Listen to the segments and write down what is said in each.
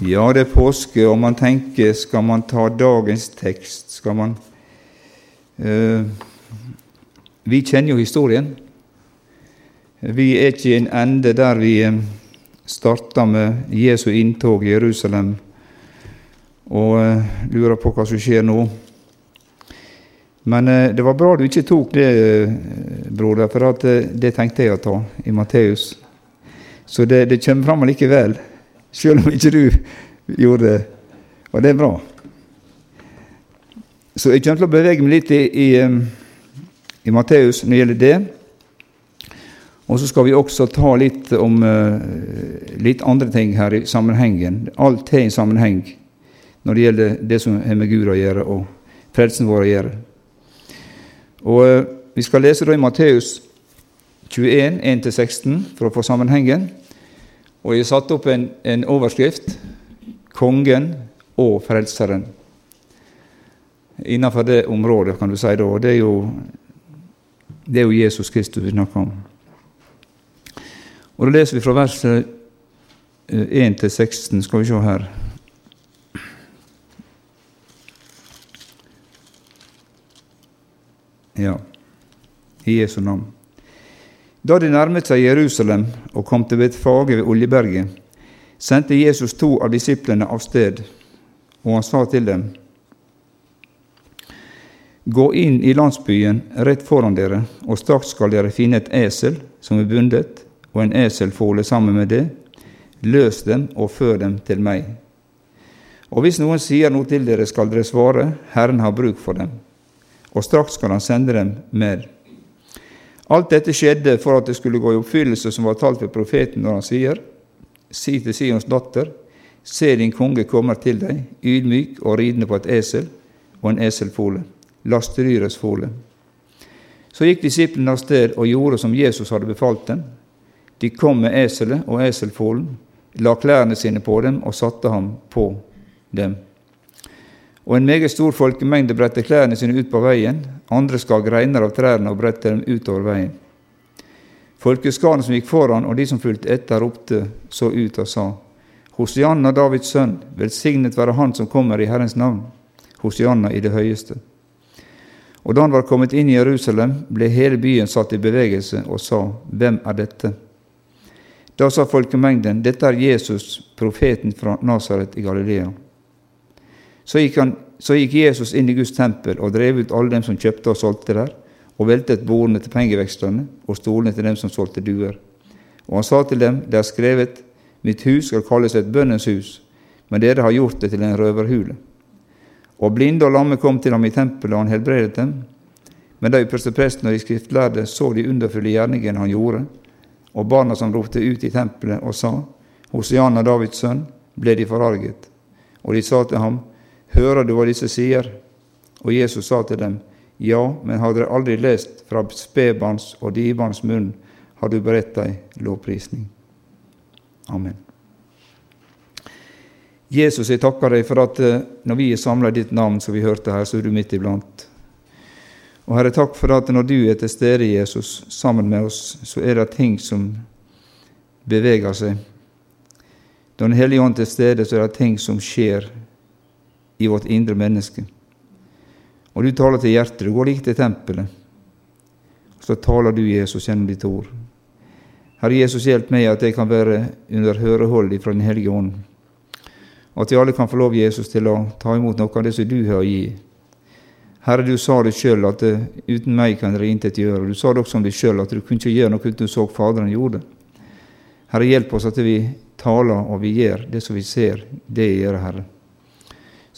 Ja, det er påske, og man tenker skal man ta dagens tekst? Skal man uh, Vi kjenner jo historien. Vi er ikke i en ende der vi eh, starta med Jesu inntog i Jerusalem og uh, lurer på hva som skjer nå. Men uh, det var bra du ikke tok det, broder, for at, det tenkte jeg å ta i Matteus. Så det, det kommer fram likevel. Selv om ikke du gjorde det. Og det er bra. Så jeg kommer til å bevege meg litt i, i, i Matteus når det gjelder det. Og så skal vi også ta litt om uh, litt andre ting her i sammenhengen. Alt har en sammenheng når det gjelder det som har med Gud å gjøre, og frelsen vår å gjøre. Og uh, Vi skal lese da i Matteus 21, 1-16, for å få sammenhengen. Og jeg satte opp en, en overskrift 'Kongen og Frelseren'. Innenfor det området, kan du si. da, Det er jo, det er jo Jesus Kristus vi snakker om. Og Da leser vi fra vers 1 eh, til 16. Skal vi se her. Ja, i Jesu navn. Da de nærmet seg Jerusalem og kom til Betfage ved Oljeberget, sendte Jesus to av disiplene av sted, og han sa til dem:" Gå inn i landsbyen rett foran dere, og straks skal dere finne et esel som er bundet, og en eselfole sammen med det. Løs dem og før dem til meg. Og hvis noen sier noe til dere, skal dere svare, Herren har bruk for dem. Og straks skal han sende dem med. Alt dette skjedde for at det skulle gå i oppfyllelse som var talt ved profeten når han sier:" Si til Sions datter, se din konge kommer til deg, ydmyk og ridende på et esel og en eselfole, lastedyrets fole. Så gikk disiplene av sted og gjorde som Jesus hadde befalt dem. De kom med eselet og eselfolen, la klærne sine på dem og satte ham på dem. Og en meget stor folkemengde bredte klærne sine ut på veien, andre skar greiner av trærne og bredte dem utover veien. Folkeskaren som gikk foran, og de som fulgte etter, ropte så ut og sa:" Hosianna, Davids sønn, velsignet være Han som kommer i Herrens navn. Hosianna i det høyeste. Og da han var kommet inn i Jerusalem, ble hele byen satt i bevegelse og sa:" Hvem er dette? Da sa folkemengden:" Dette er Jesus, profeten fra Nasaret i Galilea. Så gikk, han, så gikk, Jesus inn i Guds tempel og drev ut alle dem som kjøpte og solgte der, og veltet bordene til pengeveksterne og stolene til dem som solgte duer. Og han sa til dem, det er skrevet, mitt hus skal kalles et bønnens hus, men dere har gjort det til en røverhule. Og blinde og lamme kom til ham i tempelet, og han helbredet dem. Men da prestepresten og de skriftlærde så de underfulle gjerningene han gjorde, og barna som ropte ut i tempelet og sa, Hosianna Davids sønn, ble de forarget. Og de sa til ham, Hører du hva disse sier? Og Jesus sa til dem, Ja, men har dere aldri lest fra spedbarns og divans munn, har du beredt deg lovprisning. Amen. Jesus, jeg takker deg for at eh, når vi er samla i ditt navn, som vi hørte her, så er du midt iblant. Og Herre, takk for at når du er til stede, Jesus, sammen med oss, så er det ting som beveger seg. Når Den hellige ånd er til stede, så er det ting som skjer i vårt indre menneske. Og du taler til hjertet. Du går like til tempelet. Så taler du, Jesus, gjennom ditt ord. Herre Jesus, hjelp meg at jeg kan være under hørehold fra Den hellige ånd. Og at vi alle kan få lov, Jesus, til å ta imot noe av det som du har å gi. Herre, du sa det sjøl at uh, uten meg kan dere intet gjøre. Du sa det også om deg sjøl at du kunne ikke gjøre noe uten du så Faderen gjorde. Herre, hjelp oss at vi taler og vi gjør det som vi ser det gjør, Herre.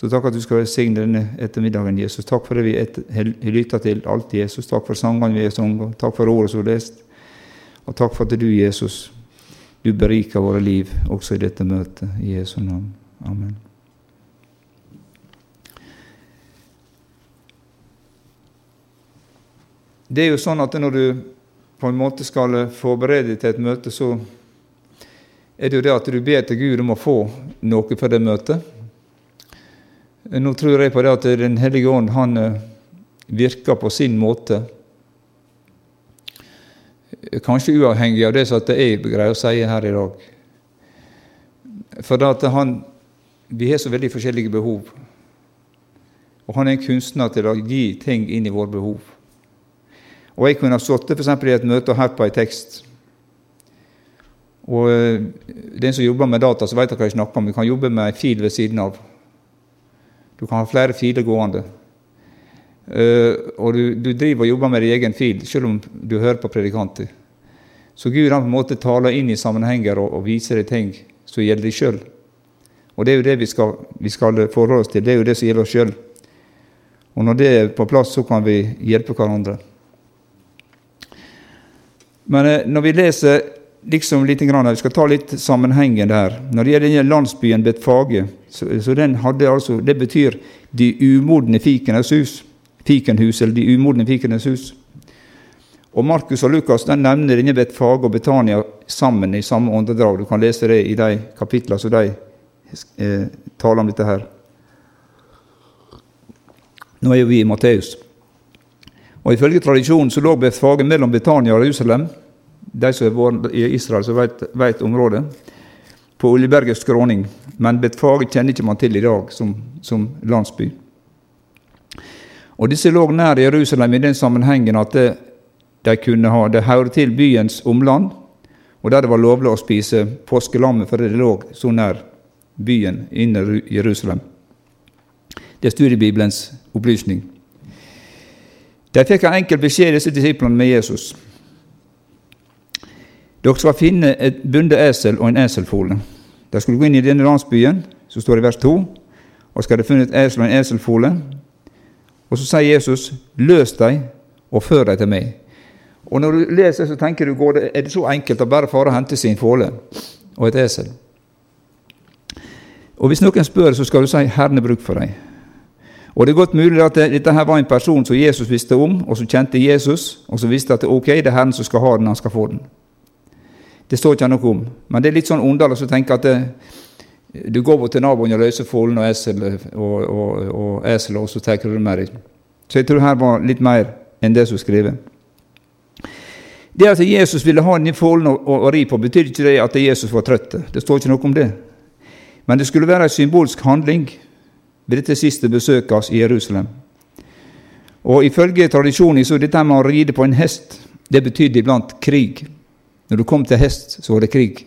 Så takk at du skal velsigne denne ettermiddagen, Jesus. Takk for det vi har lytta til alt, Jesus. Takk for sangene vi har sunget. Takk for ordet som er lest. Og takk for at du, Jesus, du beriker våre liv også i dette møtet. I Jesu navn. Amen. Det er jo sånn at når du på en måte skal forberede deg til et møte, så er det jo det at du ber til Gud om å få noe for det møtet. Nå tror jeg på det at Den hellige ånd han eh, virker på sin måte. Kanskje uavhengig av det som jeg greier å si her i dag. For at han vi har så veldig forskjellige behov. Og han er en kunstner til å gi ting inn i våre behov. Og jeg kunne ha sittet f.eks. i et møte og hørt på en tekst. Og eh, Den som jobber med data, så vet hva jeg snakker om. Vi kan jobbe med en fil ved siden av. Du kan ha flere filer gående. Uh, og du, du, driver og jobber med din egen fil, selv om du hører på predikanter. Så Gud han på en måte taler inn i sammenhenger og, og viser deg ting som gjelder deg sjøl. Og det er jo det vi skal, vi skal forholde oss til. Det er jo det som gjelder oss sjøl. Og når det er på plass, så kan vi hjelpe hverandre. Men uh, når vi leser liksom litt grann, Vi skal ta litt sammenhengen der. Når det gjelder landsbyen Betfage, så, så den hadde altså, det betyr de umodne fikenes hus fikenhus, eller de umodne fikenes hus. Og Markus og Lukas den nevner denne Betfage og Betania sammen i samme åndedrag. Du kan lese det i de kapitlene som de eh, taler om dette her. Nå er jo vi i Matteus. Og Ifølge tradisjonen så lå Betfage mellom Betania og Jerusalem. De som har vært i Israel, som vet, vet området. På Oljeberget skråning. Men Betfage kjenner ikke man til i dag som, som landsby. Og Disse lå nær Jerusalem i den sammenhengen at det, de kunne ha, det hørte til byens omland, og der det var lovlig å spise påskelammet fordi det lå så nær byen inne i Jerusalem. Det er studiebibelens opplysning. De fikk en enkel beskjed, disse disiplene med Jesus. Dere skal finne et bundet esel og en eselfole. De du gå inn i denne landsbyen, som står i vers 2, og skal de funnet et esel og en eselfole, og så sier Jesus, 'Løs dem og før dem til meg'. Og Når du leser, så tenker du, det, er det så enkelt å bare fare og hente sin fåle og et esel? Og Hvis noen spør, så skal du si 'Herren er bruk for deg'. Og Det er godt mulig at dette her var en person som Jesus visste om, og som kjente Jesus, og som visste at ok, det er Herren som skal ha den, han skal få den. Det står ikke noe om. Men det er litt sånn underlig å tenke at det, du går bort til naboen og løser folden og esel, og, og, og esel, og så tar du med deg. Så jeg tror her var litt mer enn det som er skrevet. Det at Jesus ville ha denne folden å, å, ri på, betyr ikke det at Jesus var trøtt. Det står ikke noe om det. Men det skulle være en symbolsk handling ved dette siste besøket hans i Jerusalem. Og Ifølge tradisjonen så dette med å ride på en hest det betydde iblant krig. Når du kom til hest, så var det krig.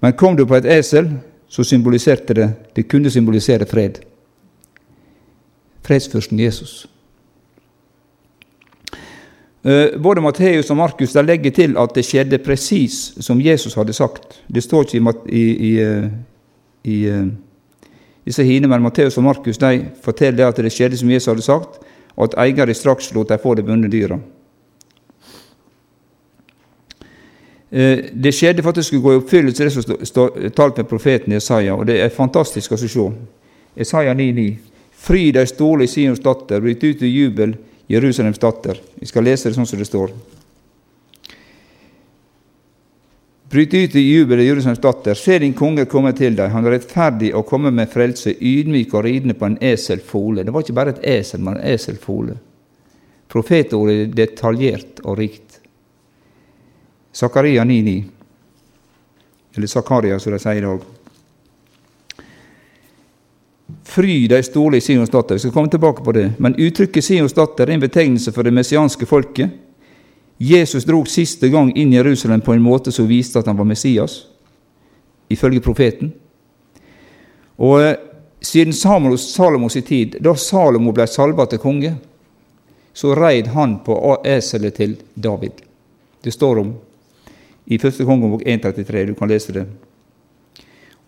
Men kom du på et esel, så symboliserte det Det kunne symbolisere fred. Fredsfyrsten Jesus. Eh, både Matteus og Markus legger til at det skjedde presis som Jesus hadde sagt. Det står ikke i, i, i, i eh, disse hine, men Matteus og Markus de forteller at det skjedde som Jesus hadde sagt, og at eieren straks lot dem få det bundne dyra. Eh, det skjedde for at det skulle gå i oppfyllelse det som står talt med profeten Jesaja, og det er fantastisk å se. Jesaja 9,9. Fry deg ståle, Sions datter, bryt ut i jubel, Jerusalems datter. Vi skal lese det sånn som det står. Bryt ut i jubel, Jerusalems datter. Se din konge komme til deg. Han er rettferdig og kommer med frelse, ydmyk og ridende på en eselfole. Det var ikke bare et esel, men en eselfole. Profetordet er detaljert og rikt. Zakaria 9,9. Eller Zakaria, som de sier i dag. Fry deg storlig, Sions datter. Vi skal komme tilbake på det. Men uttrykket Sions datter er en betegnelse for det messianske folket. Jesus drog siste gang inn i Jerusalem på en måte som viste at han var Messias, ifølge profeten. Og eh, siden Salomos, Salomos tid, da Salomo ble salva til konge, så reid han på eselet til David. Det står om i første kongebok 1.33. Du kan lese det.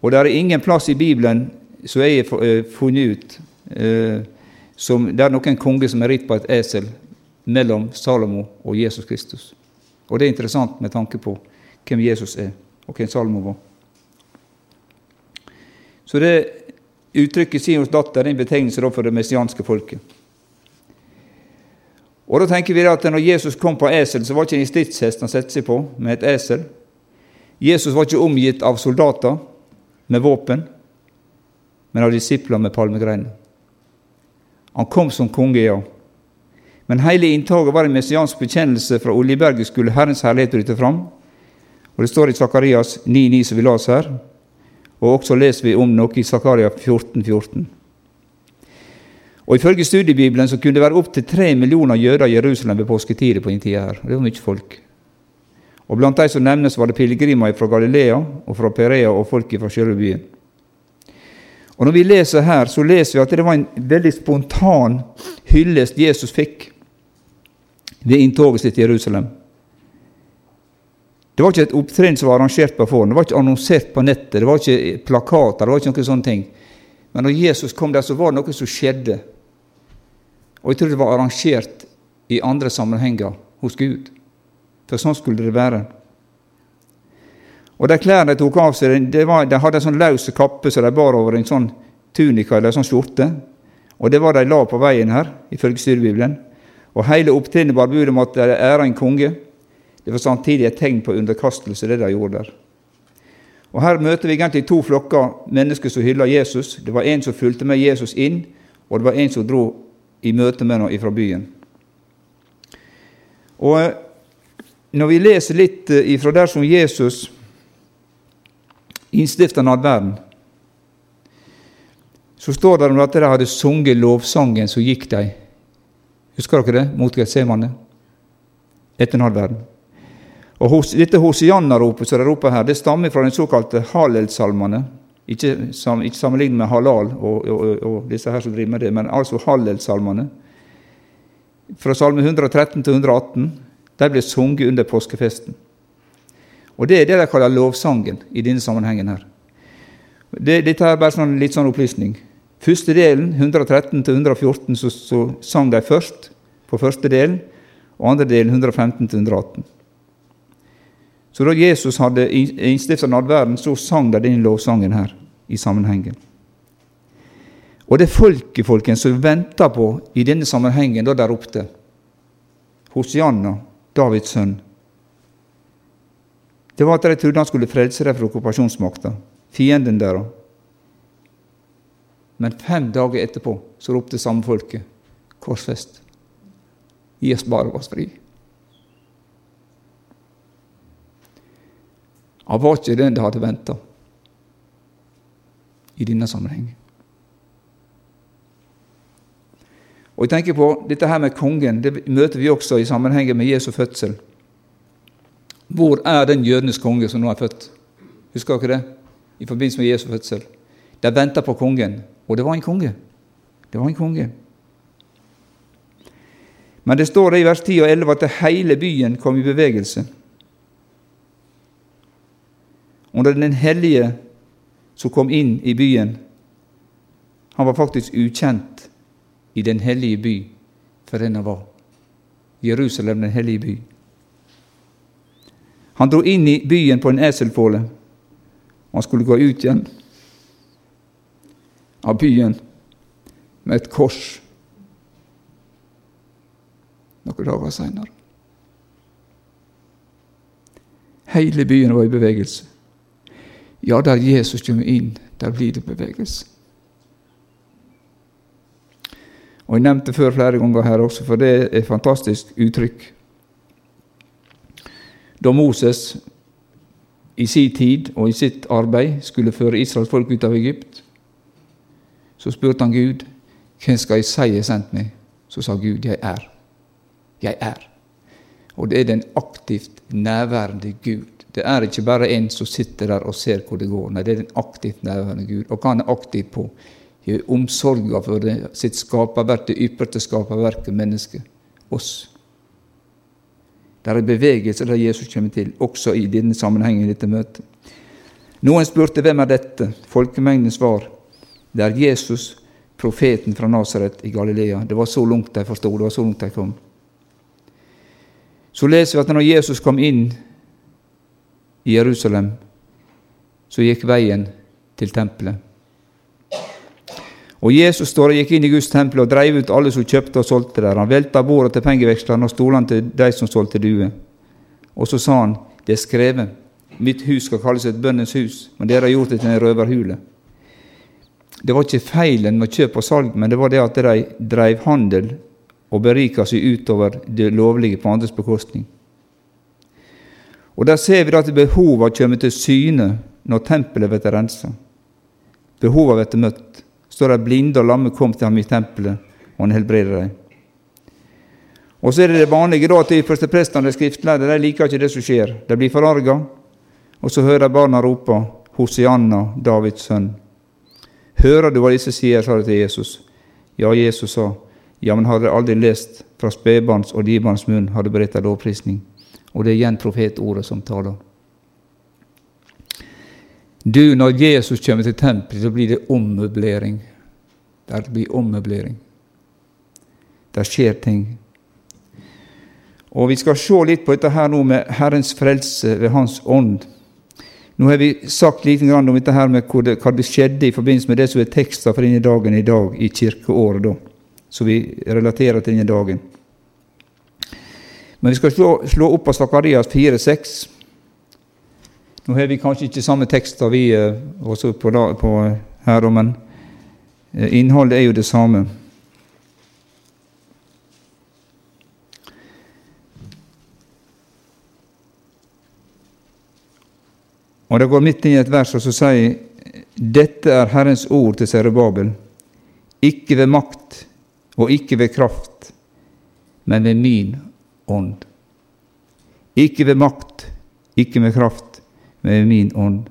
Og det er ingen plass i Bibelen som jeg har eh, funnet ut eh, som det er noen konge som er ridd på et esel mellom Salomo og Jesus Kristus. Og det er interessant med tanke på hvem Jesus er, og hvem Salomo var. Så det uttrykket 'Sions datter' er en betegnelse for det messianske folket. Og da tenker vi at når Jesus kom på esel, så var ikke en stridshest han satte seg på, med et esel. Jesus var ikke omgitt av soldater med våpen, men av disipler med palmegreiner. Han kom som konge, ja. Men hele inntaket var en messiansk bekjennelse fra Oljeberget skulle Herrens herlighet bryte fram. Og Det står i Sakarias 9,9, som vi las her. og også leser vi om noe i Zakaria 14, 14. Og Ifølge studiebibelen så kunne det være opptil tre millioner jøder i Jerusalem ved påsketider på den tida her. Det var mye folk. Og Blant de som nevnes, var det pilegrimer fra Galilea og fra Perea og folk fra selve byen. Og Når vi leser her, så leser vi at det var en veldig spontan hyllest Jesus fikk ved inntoget sitt i Jerusalem. Det var ikke et opptrinn som var arrangert på forhånd, det var ikke annonsert på nettet, det var ikke plakater, det var ikke noen sånne ting. Men når Jesus kom der, så var det noe som skjedde. Og jeg tror det var arrangert i andre sammenhenger hos Gud. For sånn skulle det være. Og de klærne de tok av seg, de, var, de hadde en sånn løs kappe som de bar over en sånn tunika eller en sånn skjorte. Og det var de la på veien her, ifølge styrebibelen. Og hele opptrinnet bar bud om at de æra en konge. Det var samtidig et tegn på underkastelse, det de gjorde der. Og Her møter vi egentlig to flokker mennesker som hyller Jesus. Det var en som fulgte med Jesus inn, og det var en som dro i møte med noen fra byen. Og eh, Når vi leser litt eh, ifra der som Jesus innstifta nadverden, så står det at de hadde sunget lovsangen, så gikk de. Husker dere det? Mot Getsemane. Etter nadverden. Og hos, Dette Hosianna-ropet som de roper her, det stammer fra den såkalte Hallel-salmene. Ikke, sam, ikke sammenlignet med halal og, og, og, disse her som driver med det, men altså Hallel-salmene. Fra salme 113 til 118. De ble sunget under påskefesten. Og Det er det de kaller lovsangen i denne sammenhengen. her. Det, dette er bare sånn, litt sånn opplysning. Første delen, 113 til 114, så, så sang de først på første delen, og andre delen 115 til 118. Så da Jesus hadde innstifta nadverden, så sang de denne lovsangen her i sammenhengen. Og det folket, folkens, som venta på i denne sammenhengen, da de ropte Hosianna, Davids sønn, det var at de trodde han skulle frelse dem fra okkupasjonsmakta, fienden deres. Men fem dager etterpå så ropte samme folket korsfest. Gi oss bare oss fri. Han var ikke den de hadde venta i denne sammenheng. Og jeg tenker på Dette her med kongen det møter vi også i sammenhengen med Jesu fødsel. Hvor er den jødenes konge som nå er født? Husker dere det? I forbindelse med Jesu fødsel. De venta på kongen, og det var en konge. Det var en konge. Men det står det i vers 10 og 11 at hele byen kom i bevegelse under Den hellige som kom inn i byen. Han var faktisk ukjent i den hellige by for den han var. Jerusalem, den hellige by. Han dro inn i byen på en eselfåle, han skulle gå ut igjen av byen med et kors noen dager seinere. Hele byen var i bevegelse. Ja, der Jesus kommer inn, der blir det bevegelse. Og Jeg nevnte før flere ganger her også, for det er et fantastisk uttrykk. Da Moses i sin tid og i sitt arbeid skulle føre Israels folk ut av Egypt, så spurte han Gud hvem skal jeg si jeg sendt meg? Så sa Gud jeg er. Jeg er. Og det er den aktivt nærværende Gud det er ikke bare en som sitter der og ser hvor det går. Nei, det er den aktivt nærværende Gud. Og han er aktiv på? I omsorga for det, sitt skaperverk, det ypperste skaperverket, mennesket. Oss. Det er bevegelse der Jesus kommer til, også i denne sammenhengen, i dette møtet. Noen spurte hvem er dette? Folkemengdens svar det er Jesus, profeten fra Nasaret i Galilea. Det var så langt de forsto, det var så langt de kom. Så leser vi at når Jesus kom inn i Jerusalem, så gikk veien til tempelet. Og Jesus står og gikk inn i Guds tempel og dreiv ut alle som kjøpte og solgte der. Han velta bordet til pengevekslerne og stolene til de som solgte duer. Og så sa han, det er skrevet, mitt hus skal kalles et bønnens hus, men dere har gjort det til en røverhule. Det var ikke feilen med kjøp og salg, men det var det at de dreiv handel og berika seg utover det lovlige på andres bekostning. Og Der ser vi at behovene kommer til syne når tempelet blir rensa. Behovene blir møtt. Står de blinde og lamme kom til ham i tempelet, og han helbreder dem. Og så er det det vanlige da at de første prestene og skriftlærde de liker ikke det som skjer. De blir forarga, og så hører barna rope Hosianna, Davids sønn. Hører du hva disse sier, sa de til Jesus. Ja, Jesus sa, ja, men har dere aldri lest fra spedbarns og dibarns munn har du beredt lovprisning? Og det er igjen profetordet som taler. Du, når Jesus kommer til tempelet, så blir det ommøblering. Det blir ommøblering. Det skjer ting. Og Vi skal se litt på dette her nå med Herrens frelse ved Hans ånd. Nå har vi sagt litt om dette her med hva det skjedde i forbindelse med det som er tekster for denne dagen i dag, i kirkeåret, da, så vi relaterer til denne dagen. Men vi skal slå, slå opp av Sakarias 4,6. Nå har vi kanskje ikke samme tekster vi eh, også på, på her, men eh, innholdet er jo det samme. Og Det går midt inn i et vers og så sier dette er Herrens ord til Serubabel, ikke ved makt og ikke ved kraft, men ved min ånd. Ikke ved makt, ikke med kraft, men ved min ånd.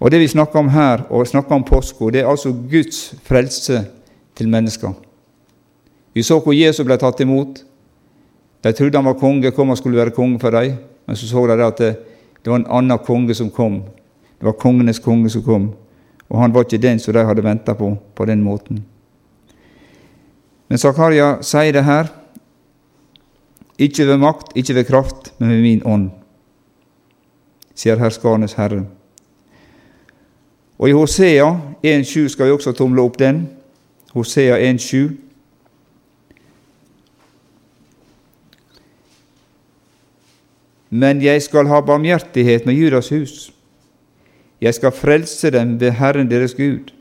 Og Det vi snakker om her, og snakker om påska, det er altså Guds frelse til mennesker. Vi så hvor Jesus ble tatt imot. De trodde han var konge, kom og skulle være konge for dem, men så så de at det, det var en annen konge som kom. Det var kongenes konge som kom, og han var ikke den som de hadde venta på på den måten. Men Zakaria sier det her ikke ved makt, ikke ved kraft, men ved min ånd, sier herskarenes Herre. Og i Hosea 1,7 skal vi også tomle opp den. Hosea 1,7. Men jeg skal ha barmhjertighet med Judas hus. Jeg skal frelse dem ved Herren deres Gud.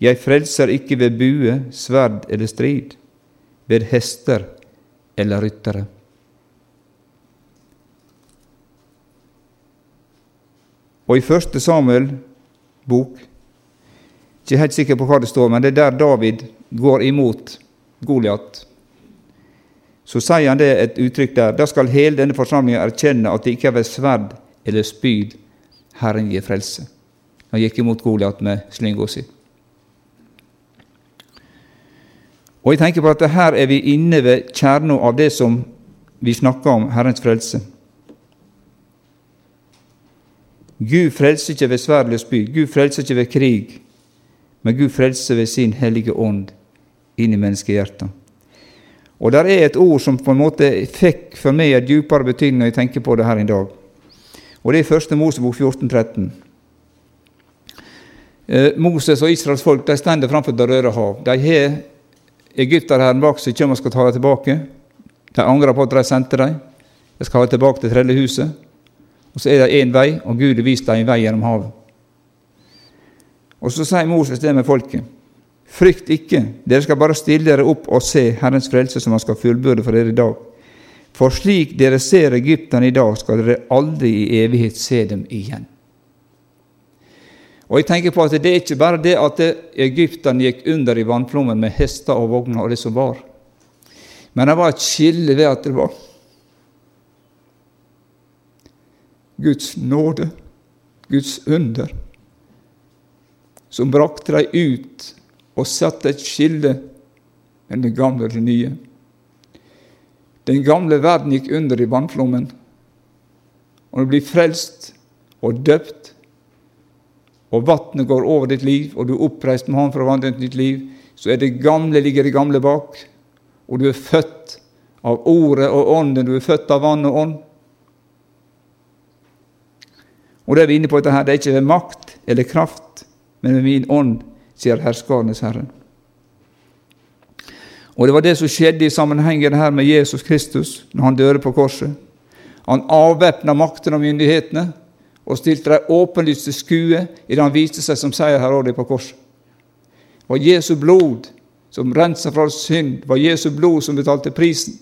Jeg frelser ikke ved bue, sverd eller strid, ved hester eller ryttere. Og i første Samuel bok Ikke helt sikker på hva det står, men det er der David går imot Goliat så sier han det et uttrykk der. Da skal hele denne forsamlingen erkjenne at det ikke er ved sverd eller spyd Herren gir frelse. Han gikk imot Goliat med slynga si. Og jeg tenker på at her er vi inne ved kjerna av det som vi snakker om, Herrens frelse. Gud frelser ikke ved sverd spyd, Gud frelser ikke ved krig, men Gud frelser ved sin hellige ånd inn i menneskehjertet. Og der er et ord som på en måte fikk for meg et dypere betydning når jeg tenker på det her i dag. Og det er første Mosebok 14, 13. Eh, Moses og Israels folk de stender framfor Det røde hav. De har egypterherren bak som kommer og skal ta dem tilbake. De angrer på at de sendte dem. De skal ha dem tilbake til trellehuset. Og så er det én vei, og Gud har vist dem en vei gjennom havet. Og så sier Moses det med folket. Frykt ikke, dere skal bare stille dere opp og se Herrens frelse som Han skal fullbyrde for dere i dag. For slik dere ser Egyptene i dag, skal dere aldri i evighet se dem igjen. Og jeg tenker på at Det er ikke bare det at Egypten gikk under i vannflommen med hester og vogner og det som var, men det var et skille ved at det var Guds nåde, Guds under, som brakte dem ut og satte et skille mellom det gamle og det nye. Den gamle verden gikk under i vannflommen. Og du blir frelst og døpt, og vannet går over ditt liv, og du er oppreist med Han for å vandre ditt liv, så er det gamle ligger det gamle bak, og du er født av Ordet og Ånden. Du er født av vann og ånd. Og det er vi inne på dette her. Det er ikke ved makt eller kraft, men ved min ånd, sier herskarenes Herre. Og Det var det som skjedde i sammenhengen her med Jesus Kristus når han døde på korset. Han avvæpna maktene og myndighetene og stilte dem åpenlyst til skue idet han viste seg som seierherre på korset. Det var Jesu blod som rensa fra synd, det var Jesu blod som betalte prisen.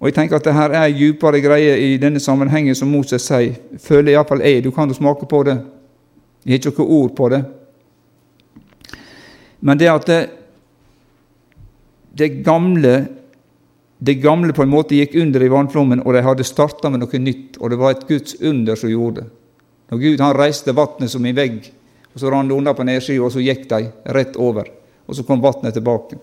Og jeg tenker at det her er djupere greie i denne sammenhengen, som Moses sier. Føler iallfall jeg. Du kan jo smake på det. Jeg har ikke noe ord på det. Men det at det, det gamle det gamle på en måte gikk under i vannflommen, og de hadde starta med noe nytt, og det var et Guds under som gjorde det. Når Gud han reiste vannet som en vegg, og så rant det unna på nedsida, og så gikk de rett over, og så kom vannet tilbake.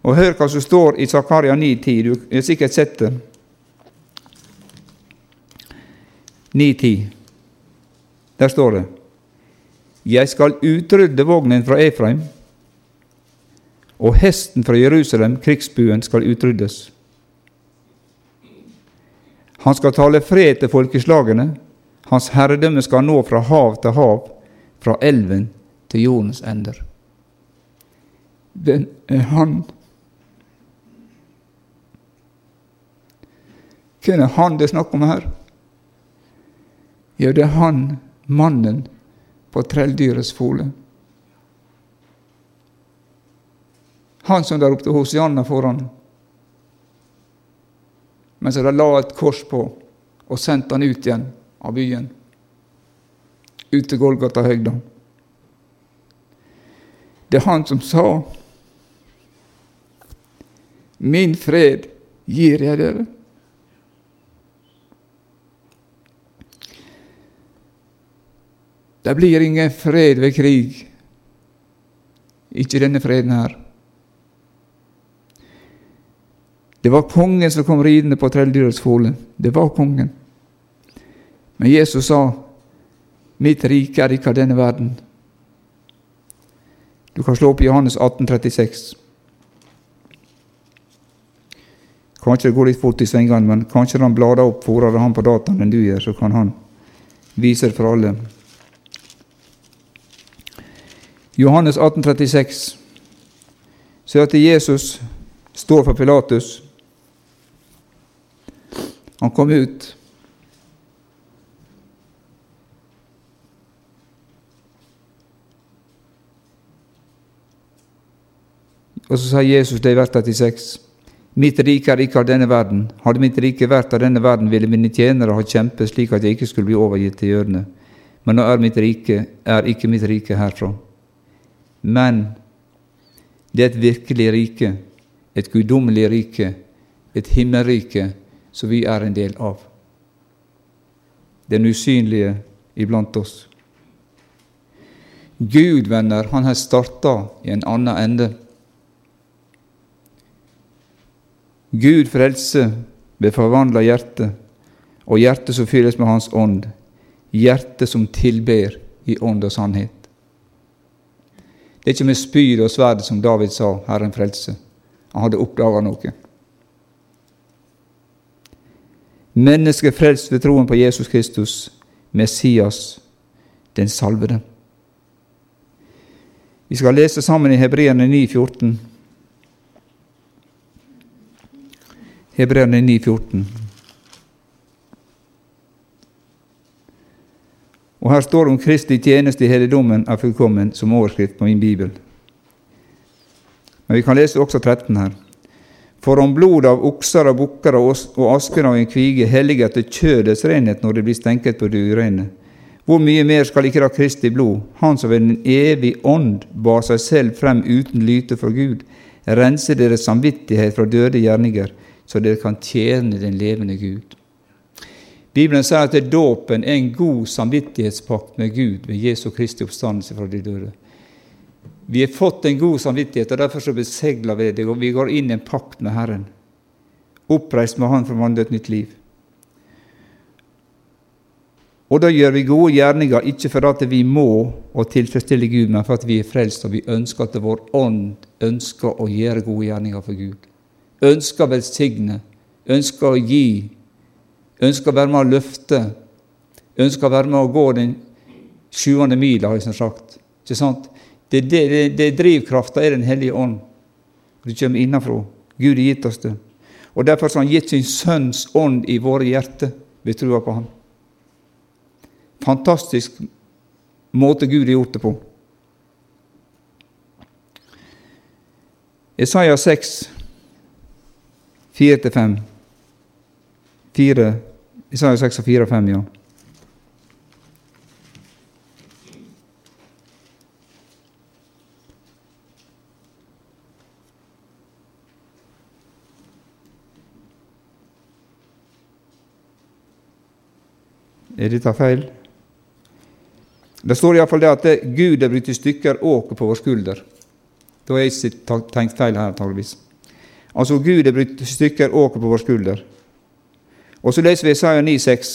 Og hør hva som står i Zakaria 9,10. Du har sikkert sett det. 9,10. Der står det Jeg skal utrydde vognen fra Efraim, og hesten fra Jerusalem, krigsbuen, skal utryddes. Han skal tale fred til folkeslagene, hans herredømme skal nå fra hav til hav, fra elven til jordens ender. Den er han Hvem er han det er snakk om her? Ja, det er han, mannen på trelldyrets fole. Han som der ropte Hosianna foran, mens de la et kors på og sendte han ut igjen av byen, ut til Golgata-høgda. Det er han som sa Min fred gir jeg dere. Det blir ingen fred ved krig. Ikke denne freden her. Det var kongen som kom ridende på trelldyrets. Det var kongen. Men Jesus sa, 'Mitt rike er ikke av denne verden'. Du kan slå opp Johannes 18, 36. Kanskje det går litt fort i svingene, men kanskje han blader opp fortere han på dataen enn du gjør, så kan han vise det for alle. Johannes 18, 36, så at Jesus står for Pilatus. Han kom ut. Og så sier Jesus det i vers 36. Mitt rike er ikke av denne verden. Hadde mitt rike vært av denne verden, ville mine tjenere ha kjempet slik at jeg ikke skulle bli overgitt til jødene. Men nå er mitt rike, er ikke mitt rike herfra. Men det er et virkelig rike, et guddommelig rike, et himmelrike som vi er en del av. Den usynlige iblant oss. Gud, venner, han har starta i en annen ende. Gud frelser ved forvandla hjerte, og hjerte som fylles med Hans ånd, hjerte som tilber i ånd og sannhet. Det er ikke med spyd og sverd, som David sa, Herren frelse. Han hadde oppdaga noe. Mennesket frelst ved troen på Jesus Kristus, Messias, den salvede. Vi skal lese sammen i Hebreerne 9, 14. Hebreerne 9, Og her står det om Kristi tjeneste i helligdommen er fullkommen som overskrift på min bibel. Men vi kan lese også 13 her. For om blodet av okser og bukker og asken av en kvige helliger til kjødets renhet når det blir stenket på det urene, hvor mye mer skal ikke da Kristi blod, Han som ved den evig ånd bar seg selv frem uten lyte for Gud, rense deres samvittighet fra døde gjerninger, så dere kan tjene den levende Gud? Bibelen sier at dåpen er en god samvittighetspakt med Gud ved Jesu Kristi oppstandelse fra de døde. Vi har fått en god samvittighet, og derfor så besegler vi det, og vi går inn i en pakt med Herren. Oppreist med Han for vandre et nytt liv. Og da gjør vi gode gjerninger, ikke for at vi må og tilfredsstille Gud, men for at vi er frelst, og vi ønsker at vår ånd ønsker å gjøre gode gjerninger for Gud. Ønsker å velsigne, ønsker å gi, ønsker å være med å løfte, ønsker å være med å gå den sjuende mila, har jeg som sagt. Ikke sant? Det, det, det, det drivkrafta er Den hellige ånd. Det kommer innenfra. Gud har gitt oss det. Og Derfor har Han gitt sin Sønns ånd i våre hjerter ved trua på Han. Fantastisk måte Gud har gjort det på. Isaiah 6, 4-5. 4, Isaiah 6 og 4 og 5, ja. Er dette feil? Det står iallfall det at Gud er brutt i stykker åker på vår skulder. Da har jeg ikke tenkt feil her, antageligvis. Altså, Gud er brutt i stykker åker på vår skulder. Og så leser vi Isaiah 9,6.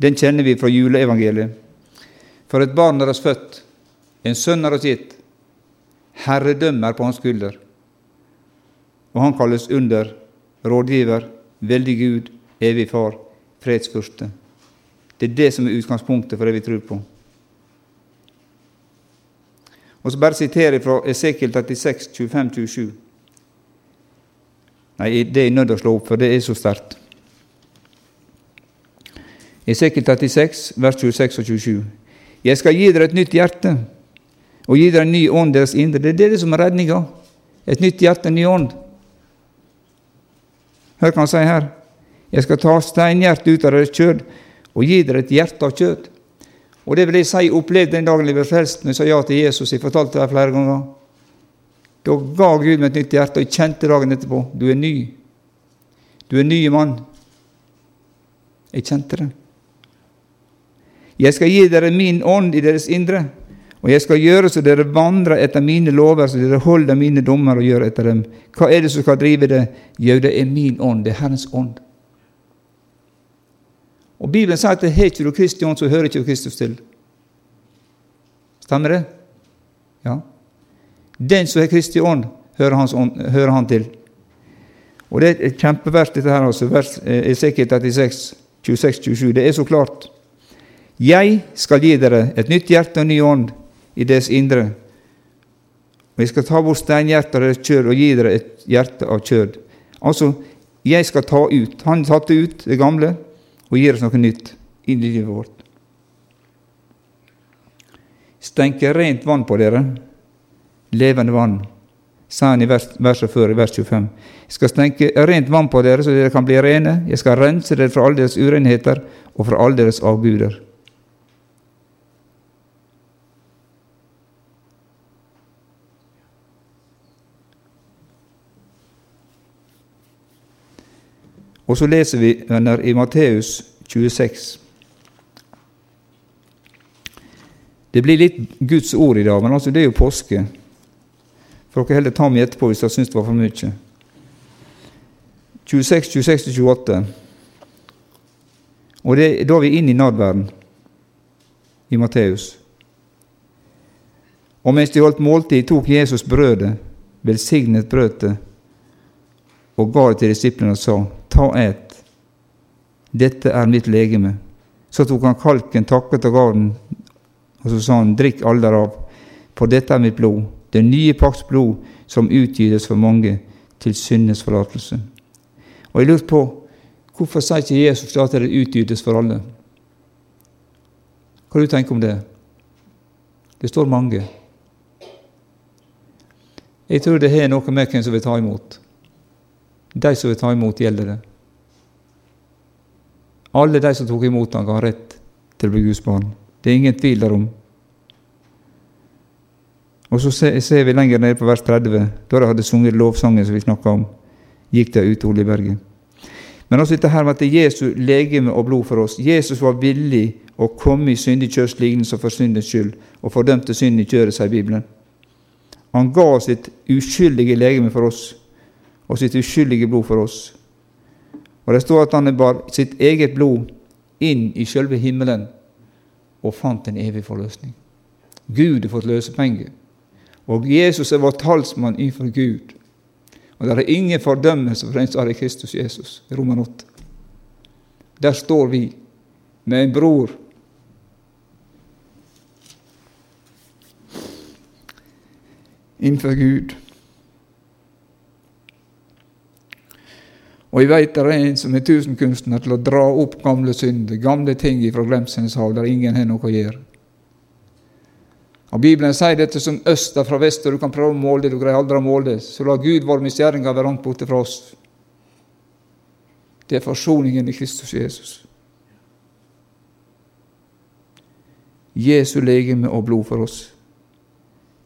Den kjenner vi fra juleevangeliet. For et barn er oss født, en sønn er oss gitt. Herredømme er på hans skulder. Og han kalles under rådgiver, veldig Gud, evig far, fredsfyrste. Det er det som er utgangspunktet for det vi tror på. Og så bare siterer jeg fra Esekiel 36, 25-27. Nei, det er jeg nødt til å slå opp, for det er så sterkt. Esekiel 36, vers 26 og 27. Jeg skal gi dere et nytt hjerte og gi dere en ny ånd deres indre. Det er det som er redninga. Et nytt hjerte, en ny ånd. Hør hva han sier her. Jeg skal ta steinhjertet ut av deres kjød og gi dere et hjerte av kjød. Og det vil jeg si opplevde den dagen jeg ble frelst, når jeg sa ja til Jesus. Jeg fortalte det flere ganger. Da ga Gud meg et nytt hjerte, og jeg kjente dagen etterpå. Du er ny. Du er ny mann. Jeg kjente det. Jeg skal gi dere min ånd i deres indre, og jeg skal gjøre så dere vandrer etter mine lover, så dere holder mine dommer og gjør etter dem. Hva er det som skal drive det? Jo, det er min ånd. Det er Herrens ånd. Og Bibelen sier at har ikke du Kristi ånd, så hører ikke Kristus til. Stemmer det? Ja. Den som har Kristi ånd, hører, ånd, hører han til. Og Det er kjempevers, dette her, altså, vers Esekiel 36, 26-27. Det er så klart. Jeg skal gi dere et nytt hjerte og ny ånd i deres indre. Og jeg skal ta bort steinhjertet av deres kjød og gi dere et hjerte av kjød. Altså, jeg skal ta ut. Han tatte ut det gamle, og gir oss noe nytt i livet vårt. Stenke rent vann på dere, levende vann, sa han i vers, verset før, i vers 25. Jeg skal stenke rent vann på dere, så dere kan bli rene. Jeg skal rense dere fra alle deres urenheter og fra alle deres avguder. Og så leser vi venner, i Matteus 26. Det blir litt Guds ord i dag, men altså det er jo påske. For dere heller ta meg etterpå hvis dere syns det var for mye. 26, 26 28. Og det, da er vi inne i nadverden i Matteus. Og mens de holdt måltid, tok Jesus brødet, velsignet brødet, og ga det til disiplene og sa:" ta et. Dette er mitt legeme. Så tok han kalken, takket og ga den, og så sa han, drikk alle derav, for dette er mitt blod, det nye pakts blod, som utgytes for mange til syndens forlatelse. Og jeg lurte på, hvorfor sier ikke Jesus at det utgytes for alle? Hva du tenker om det? Det står mange. Jeg tror det har noe med hvem som vil ta imot. De som vil ta imot, gjelder det. Alle de som tok imot han, ga rett til å bli Guds barn. Det er ingen tvil derom. Og så ser vi lenger nede på vers 30, da de hadde sunget lovsangen som vi snakka om, gikk de ut til Oljeberget. Men også dette her med at det er Jesu legeme og blod for oss. Jesus var villig å komme i syndig kjørs lignelse for syndens skyld, og fordømte synden i kjøret, sier Bibelen. Han ga sitt uskyldige legeme for oss, og sitt uskyldige blod for oss. Og Det står at han bar sitt eget blod inn i sjølve himmelen og fant en evig forløsning. Gud har fått løsepenger, og Jesus er vår talsmann innenfor Gud. Og det er ingen fordømmelse for den som er i Kristus Jesus. Roman 8. Der står vi med en bror innenfor Gud. Og jeg veit det er en som er tusenkunstner til å dra opp gamle synder, gamle ting ifra glemselens hav, der ingen har noe å gjøre. Og Bibelen sier dette som øster fra vest, og du kan prøve å måle det, du greier aldri å måle det. Så la Gud våre misgjerninger være langt borte fra oss. Det er forsoningen i Kristus Jesus. Jesu legeme og blod for oss.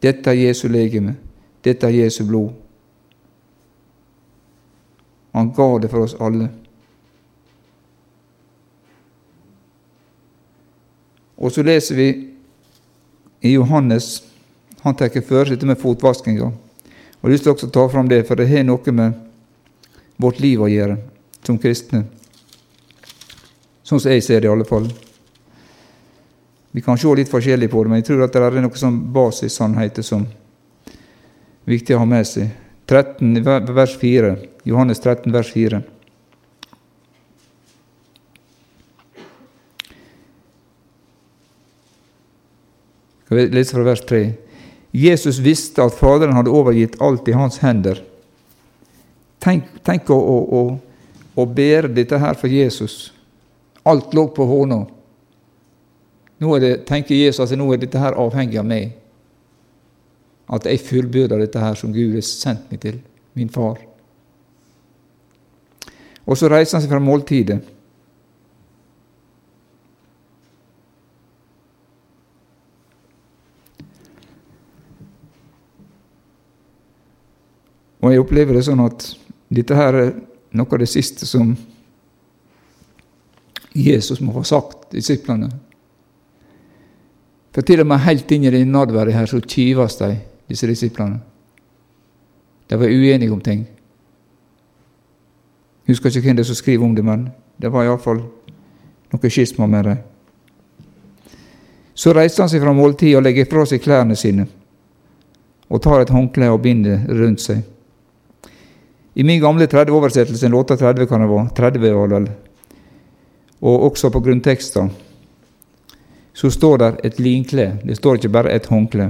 Dette er Jesu legeme. Dette er Jesu blod. Han ga det for oss alle. Og så leser vi i Johannes Han tar førersetet med fotvaskinga. Jeg har lyst til også å ta fram det, for det har noe med vårt liv å gjøre som kristne. Sånn som jeg ser det, i alle fall. Vi kan se litt forskjellig på det, men jeg tror at det er noen sånn basissannheter som er viktig å ha med seg. 13, vers 4. Johannes 13, vers 4. Skal vi lese fra vers 3? Jesus visste at Faderen hadde overgitt alt i hans hender. Tenk, tenk å, å, å, å, bære dette her for Jesus. Alt lå på hånda. Nå det, tenker Jesus at nå er dette her avhengig av meg. At jeg fullbyrder dette her som Gud har sendt meg til, min far. Og så reiser han seg fra måltidet. Og jeg opplever det sånn at dette her er noe av det siste som Jesus må få sagt disiplene. For til og med helt inn i det nadværet her så kives de, disse disiplene. De var uenige om ting. Husker ikke hvem det er som skriver om det, men det var iallfall noe skisma med det. Så reiser han seg fra måltidet og legger fra seg klærne sine og tar et håndkle og binder rundt seg. I min gamle 30-oversettelse, 38 kan det være, 30 var det og også på grunntekster, så står det et linkle. Det står ikke bare et håndkle.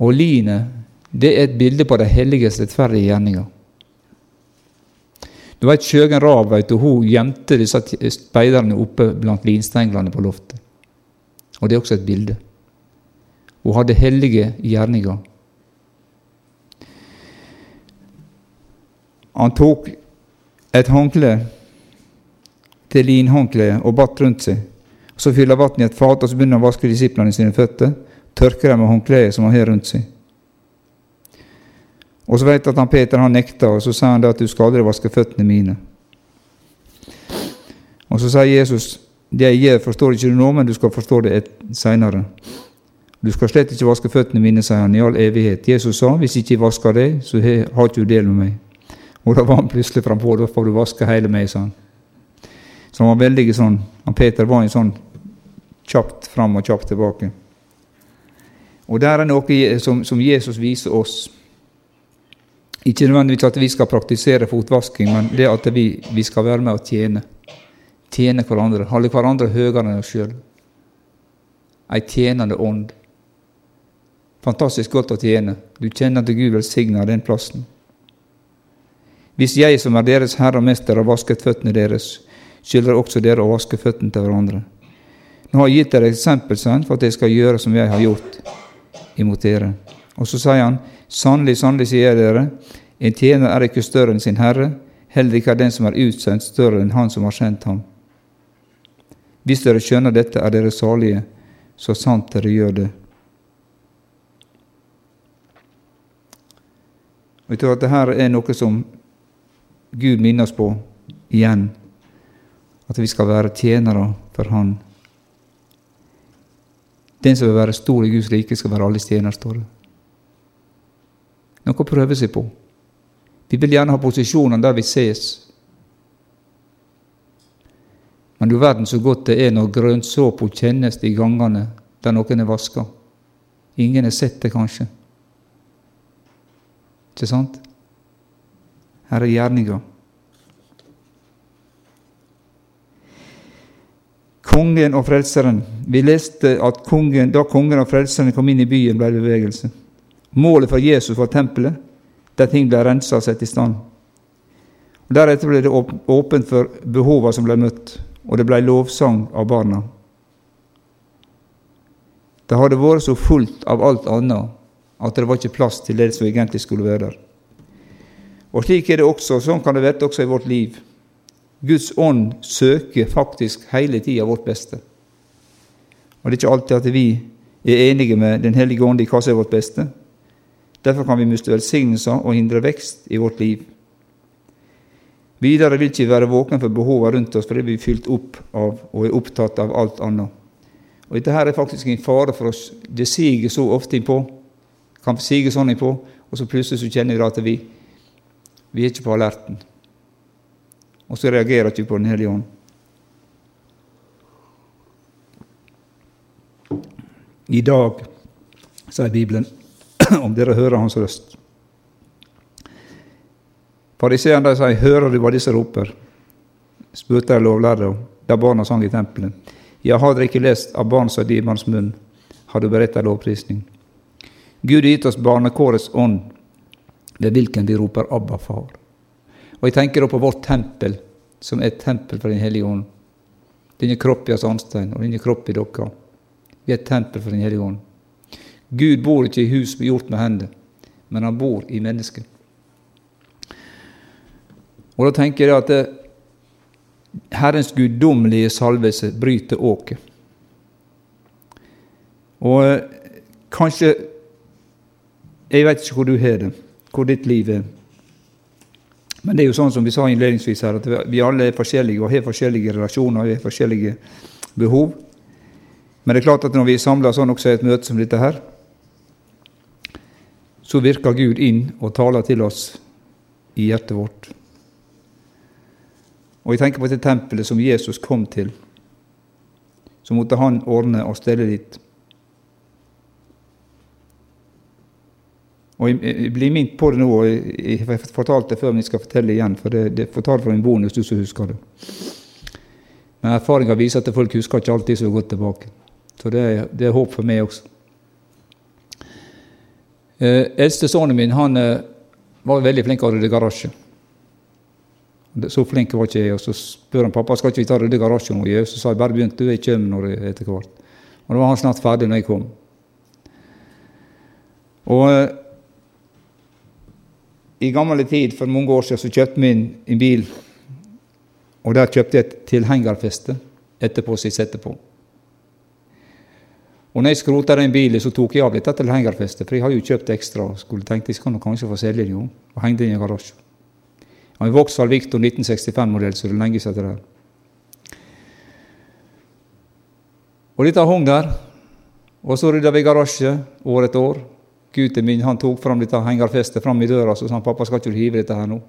Og lynet, det er et bilde på de helliges rettferdige gjerninger. Du veit Sjøgen Rav vet du, hun gjemte disse speiderne oppe blant linstenglene på loftet. Og det er også et bilde. Hun hadde hellige gjerninger. Han tok et håndkle til linhåndkleet og batt rundt seg. Så fyller vann i et fat, og så begynner han å vaske disiplene sine føtter. Tørker dem med håndkleet som han har rundt seg. Og så vet at han Peter han nekta, og så sa han det at du skal aldri vaske føttene mine. Og så sier Jesus det jeg gjør, forstår ikke du nå, men du skal forstå det seinere. Du skal slett ikke vaske føttene mine, sier han, i all evighet. Jesus sa hvis ikke jeg vasker deg, så har ikke du del med meg. Og da var han plutselig frampå. Da får du vaske hele meg, sa han. Så han var veldig sånn han Peter var en sånn kjapt fram og kjapt tilbake. Og der er noe som, som Jesus viser oss. Ikke nødvendigvis at vi skal praktisere fotvasking, men det at vi, vi skal være med og tjene. Tjene hverandre. Holde hverandre høyere enn oss sjøl. Ei tjenende ånd. Fantastisk godt å tjene. Du kjenner at Gud velsigner den plassen. Hvis jeg som er deres herre og mester har vasket føttene deres, skylder også dere å vaske føttene til hverandre. Nå har jeg gitt dere eksempel for at jeg skal gjøre som jeg har gjort imot dere. Og så sier han, sannelig, sannelig sier jeg dere, en tjener er ikke større enn sin herre, heller ikke er den som er utsendt, større enn han som har sendt ham. Hvis dere skjønner dette, er dere salige, så sant dere gjør det. Og jeg tror at dette er noe som Gud minner oss på igjen. At vi skal være tjenere for Han. Den som vil være stor i Guds rike, skal være alles tjener, står det. Noe å prøve seg på. Vi vil gjerne ha posisjoner der vi ses. Men du verden så godt det er når grønnsåpa kjennes i gangene der noen er vaska. Ingen har sett det, kanskje. Ikke sant? Her er gjerninga. Kongen og frelseren. Vi leste at kongen, da kongen og frelseren kom inn i byen, ble det bevegelse. Målet for Jesus var tempelet, der ting ble rensa og satt i stand. Og Deretter ble det åpent for behova som ble møtt, og det ble lovsang av barna. Det hadde vært så fullt av alt annet at det var ikke plass til det som egentlig skulle være der. Og slik er det også, sånn kan det være også i vårt liv. Guds ånd søker faktisk hele tida vårt beste. Og det er ikke alltid at vi er enige med Den hellige ånd i hva som er vårt beste. Derfor kan vi miste velsignelser og hindre vekst i vårt liv. Videre vil ikke være våkne for behovene rundt oss fordi vi er fylt opp av og er opptatt av alt annet. Og Dette her er faktisk en fare for oss. Det siger så ofte innpå. Kan sige sånn innpå, og så plutselig så kjenner vi at vi, vi er ikke på alerten. Og så reagerer ikke på Den hellige ånd. I dag, sier Bibelen, om dere hører Hans røst. Fariseerne sier, 'Hører du hva disse roper?' spurte de lovlærde da barna sang i tempelet. Ja, har dere ikke lest av barns og dimanns munn, har du beredt ei lovprisning. Gud har gitt oss barnekårets ånd, ved hvilken vi roper 'Abba, far'. Og Jeg tenker da på vårt tempel, som er et tempel for Den hellige ånd. Denne kropp i sandstein, og denne kropp i dere. Vi er et tempel for Den hellige ånd. Gud bor ikke i hus gjort med hender, men han bor i mennesket. Og da tenker jeg at det, Herrens guddommelige salvelse bryter åket. Og eh, kanskje Jeg vet ikke hvor du har det, hvor ditt liv er. Men det er jo sånn som vi sa innledningsvis her, at vi alle er forskjellige og har forskjellige relasjoner og har forskjellige behov. Men det er klart at når vi er samla sånn også i et møte som dette her, så virker Gud inn og taler til oss i hjertet vårt. Og jeg tenker på det tempelet som Jesus kom til. Så måtte han ordne og stelle dit. Og Jeg blir minnet på det nå, og jeg har fortalt det før, men jeg skal fortelle igjen. For det, det fortalt fra en bonus, du som husker det. Men erfaringa viser at folk husker ikke alltid så godt tilbake. Så det, det er håp for meg også. Eh, eldste sønnen min han eh, var veldig flink til å rydde garasje. Så flink var ikke jeg. Og så spør han pappa skal ikke vi ta rydde garasjen. Og så sa jeg bare begynt, du, jeg kommer når jeg etter hvert. Og da var han snart ferdig når jeg kom. Og eh, i gamle tid, for mange år siden, så kjøpte vi en bil. Og der kjøpte jeg et tilhengerfeste etterpå som jeg setter på. Og når jeg skrota den bilen, så tok jeg av dette tilhengerfestet, for jeg har jo kjøpt ekstra. og skulle tenkt jeg skal kanskje få selge det, jo, og henge det i garasjen. Han er Vauxhall Victor 1965-modell, så det er lenge siden det der. Og dette hang der. Og så rydda vi garasje år etter år. Gutten min han tok fram dette hengerfestet fram i døra så sa han, pappa skal ikke du hive dette her nå.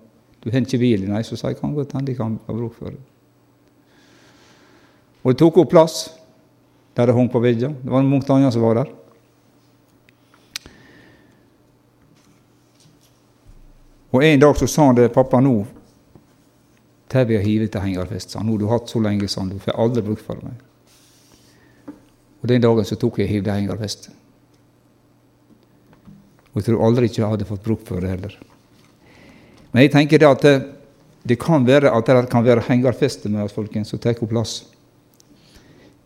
Du har ikke bil, nei. Så sa jeg kan godt hende de kan ha bruk for det. Og det tok opp plass der det hang på veggen. Det var mange andre som var der. Og En dag så sa han det, pappa, nå tar vi og hiver til hengerfest. Nå du har hatt så lenge, sånn, han, du får aldri bruk for meg. Og Den dagen så tok jeg og hivde hengerfestet. Og jeg tror aldri ikke jeg hadde fått bruk for det heller. Men jeg tenker det at det, det kan være at det kan være hengerfeste med oss, folkens, som tar opp plass.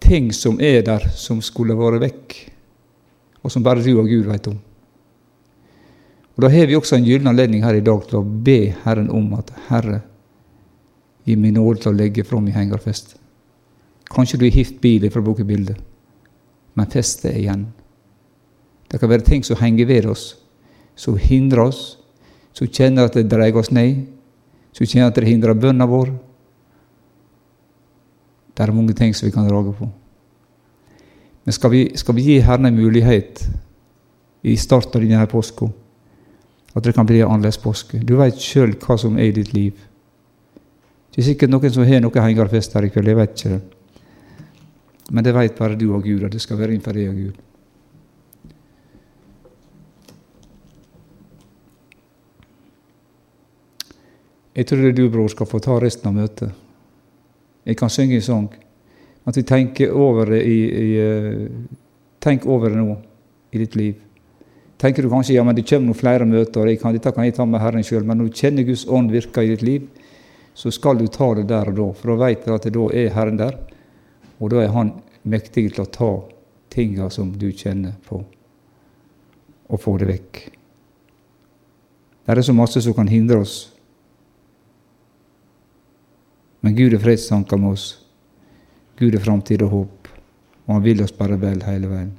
Ting som er der, som skulle vært vekk, og som bare du og Gud vet om. Og Da har vi også en gyllen anledning her i dag til å be Herren om at Herre, gi meg nåde til å legge fra i hengerfest. Kanskje du har hivd bilen fra bokebildet, men festet er igjen. Det kan være ting som henger ved oss, som hindrer oss, som kjenner at det dreier oss ned, som kjenner at det hindrer bønna vår. Det er mange ting som vi kan drage på. Men skal vi, skal vi gi Herren en mulighet i starten av denne påska? at det kan bli en annerledes påske. Du veit sjøl hva som er i ditt liv. Det er sikkert noen som har noe hengerfest her i kveld, jeg vet ikke det. Men det veit bare du og Gud, at det skal være innenfor deg og Gud. Jeg tror du, bror, skal få ta resten av møtet. Jeg kan synge en sang. At vi tenker over det i, i, eh, Tenk over det nå i ditt liv tenker du kanskje ja, men det kommer noen flere møter, og kan, dette kan jeg ta med Herren sjøl. Men når du kjenner Guds ånd virke i ditt liv, så skal du ta det der og da. For da vet du at da er Herren der, og da er Han mektig til å ta tinga som du kjenner på, og få det vekk. Det er så masse som kan hindre oss. Men Gud er fredstanker med oss. Gud er framtid og håp, og Han vil oss bare vel hele veien.